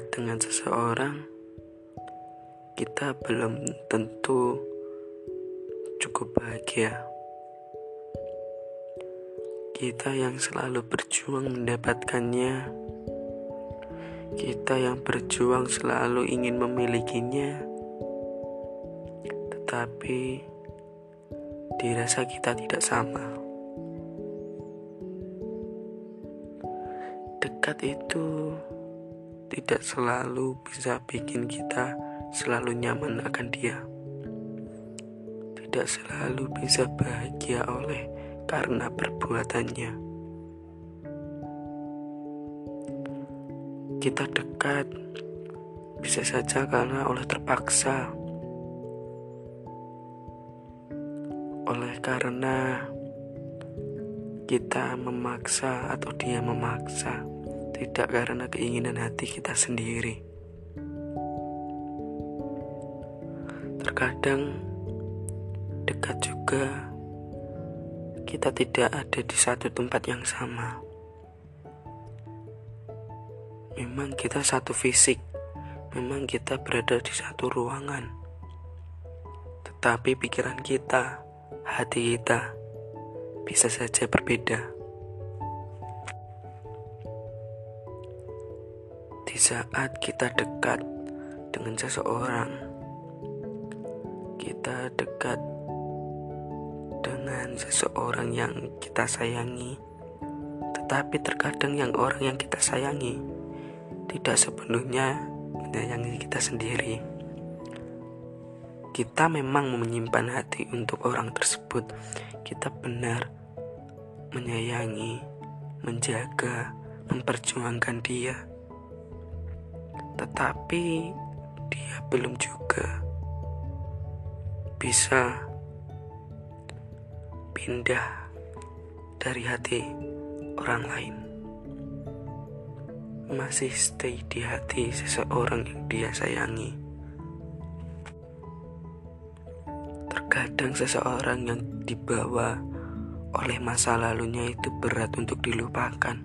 dekat dengan seseorang, kita belum tentu cukup bahagia. Kita yang selalu berjuang mendapatkannya, kita yang berjuang selalu ingin memilikinya, tetapi dirasa kita tidak sama. Dekat itu tidak selalu bisa bikin kita selalu nyaman akan dia. Tidak selalu bisa bahagia oleh karena perbuatannya. Kita dekat bisa saja karena oleh terpaksa. Oleh karena kita memaksa atau dia memaksa tidak karena keinginan hati kita sendiri. Terkadang dekat juga kita tidak ada di satu tempat yang sama. Memang kita satu fisik, memang kita berada di satu ruangan. Tetapi pikiran kita, hati kita bisa saja berbeda. Saat kita dekat dengan seseorang, kita dekat dengan seseorang yang kita sayangi, tetapi terkadang yang orang yang kita sayangi tidak sepenuhnya menyayangi kita sendiri. Kita memang menyimpan hati untuk orang tersebut. Kita benar menyayangi, menjaga, memperjuangkan dia tetapi dia belum juga bisa pindah dari hati orang lain. Masih stay di hati seseorang yang dia sayangi. Terkadang seseorang yang dibawa oleh masa lalunya itu berat untuk dilupakan,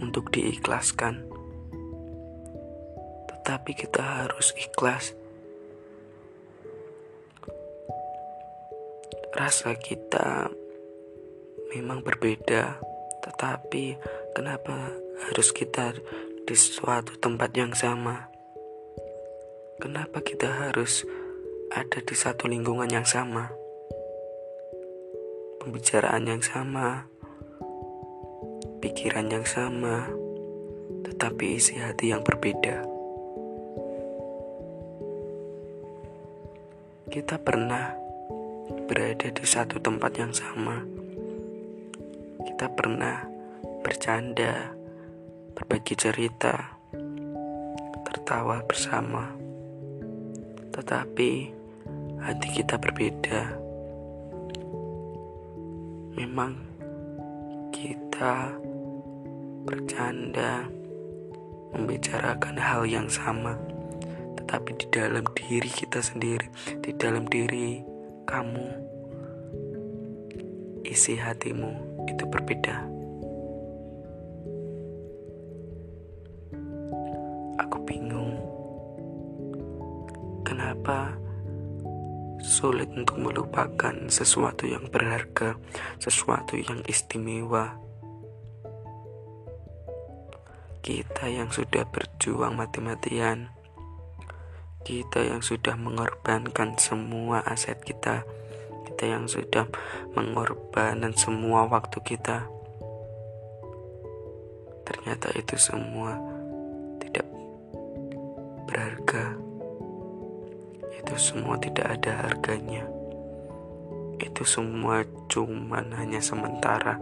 untuk diikhlaskan tapi kita harus ikhlas. Rasa kita memang berbeda, tetapi kenapa harus kita di suatu tempat yang sama? Kenapa kita harus ada di satu lingkungan yang sama? Pembicaraan yang sama, pikiran yang sama, tetapi isi hati yang berbeda. Kita pernah berada di satu tempat yang sama. Kita pernah bercanda, berbagi cerita, tertawa bersama. Tetapi hati kita berbeda. Memang kita bercanda, membicarakan hal yang sama tapi di dalam diri kita sendiri, di dalam diri kamu, isi hatimu itu berbeda. Aku bingung, kenapa sulit untuk melupakan sesuatu yang berharga, sesuatu yang istimewa. Kita yang sudah berjuang mati-matian kita yang sudah mengorbankan semua aset kita, kita yang sudah mengorbankan semua waktu kita. Ternyata itu semua tidak berharga. Itu semua tidak ada harganya. Itu semua cuman hanya sementara.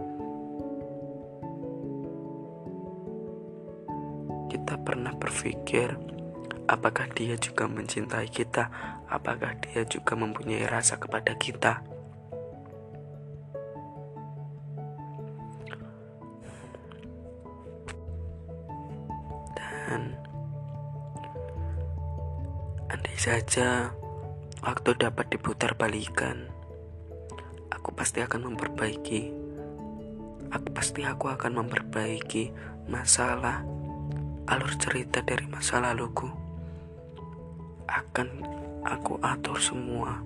Kita pernah berpikir Apakah dia juga mencintai kita? Apakah dia juga mempunyai rasa kepada kita? Dan andai saja waktu dapat diputar balikan, aku pasti akan memperbaiki. Aku pasti aku akan memperbaiki masalah alur cerita dari masa laluku akan aku atur semua.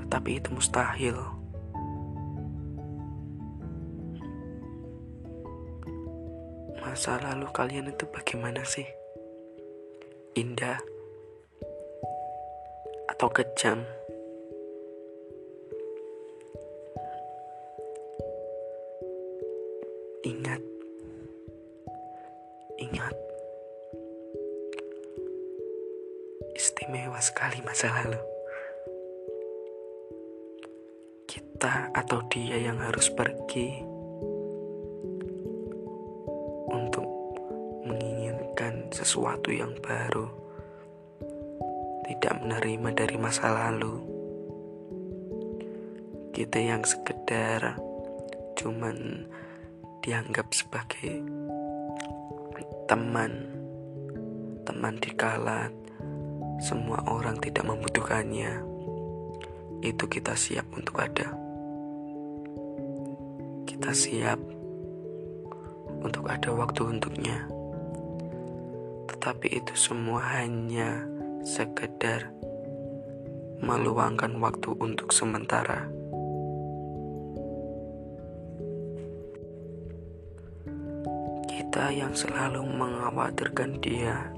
Tetapi itu mustahil. Masa lalu kalian itu bagaimana sih? Indah atau kejam? Ingat, ingat, istimewa sekali masa lalu. Kita atau dia yang harus pergi untuk menginginkan sesuatu yang baru, tidak menerima dari masa lalu. Kita yang sekedar cuman dianggap sebagai teman teman dikala semua orang tidak membutuhkannya itu kita siap untuk ada kita siap untuk ada waktu untuknya tetapi itu semua hanya sekedar meluangkan waktu untuk sementara. Kita yang selalu mengkhawatirkan dia.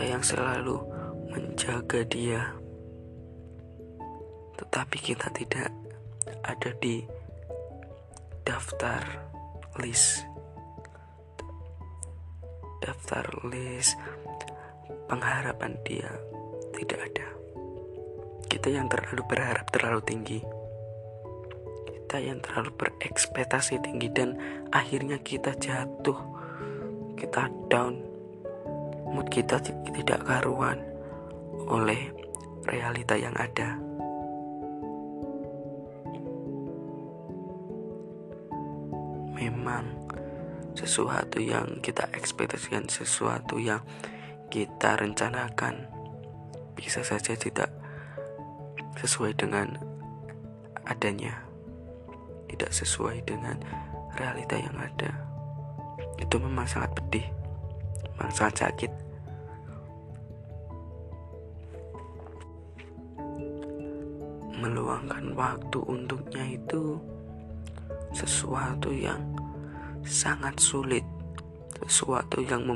Kita yang selalu menjaga dia. Tetapi kita tidak ada di daftar list. Daftar list pengharapan dia tidak ada. Kita yang terlalu berharap terlalu tinggi kita yang terlalu berekspektasi tinggi dan akhirnya kita jatuh kita down mood kita tidak karuan oleh realita yang ada. Memang sesuatu yang kita ekspektasikan sesuatu yang kita rencanakan bisa saja tidak sesuai dengan adanya tidak sesuai dengan realita yang ada. Itu memang sangat pedih memang sangat sakit meluangkan waktu untuknya itu sesuatu yang sangat sulit sesuatu yang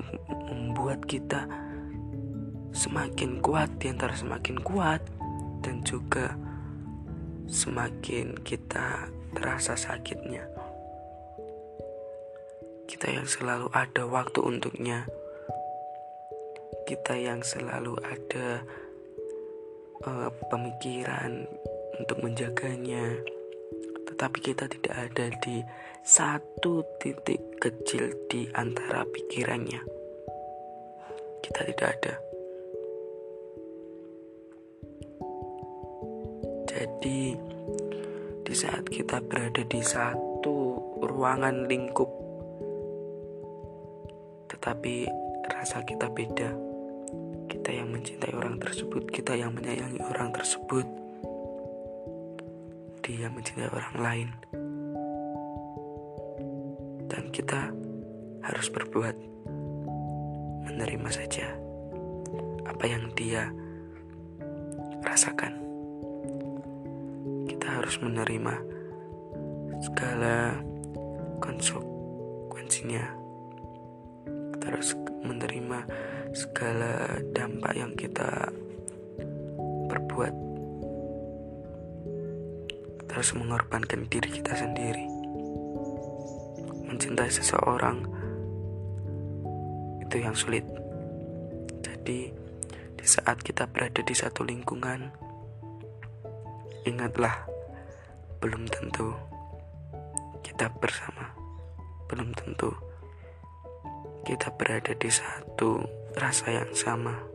membuat kita semakin kuat di antara semakin kuat dan juga semakin kita terasa sakitnya. Kita yang selalu ada waktu untuknya, kita yang selalu ada uh, pemikiran untuk menjaganya, tetapi kita tidak ada di satu titik kecil di antara pikirannya. Kita tidak ada. Jadi, di saat kita berada di satu ruangan lingkup, tetapi rasa kita beda. Kita yang mencintai orang tersebut, kita yang menyayangi orang tersebut, dia mencintai orang lain, dan kita harus berbuat menerima saja apa yang dia rasakan. Harus menerima segala konsekuensinya. kita harus menerima segala dampak yang kita perbuat. Harus mengorbankan diri kita sendiri. Mencintai seseorang itu yang sulit. Jadi di saat kita berada di satu lingkungan ingatlah belum tentu kita bersama, belum tentu kita berada di satu rasa yang sama.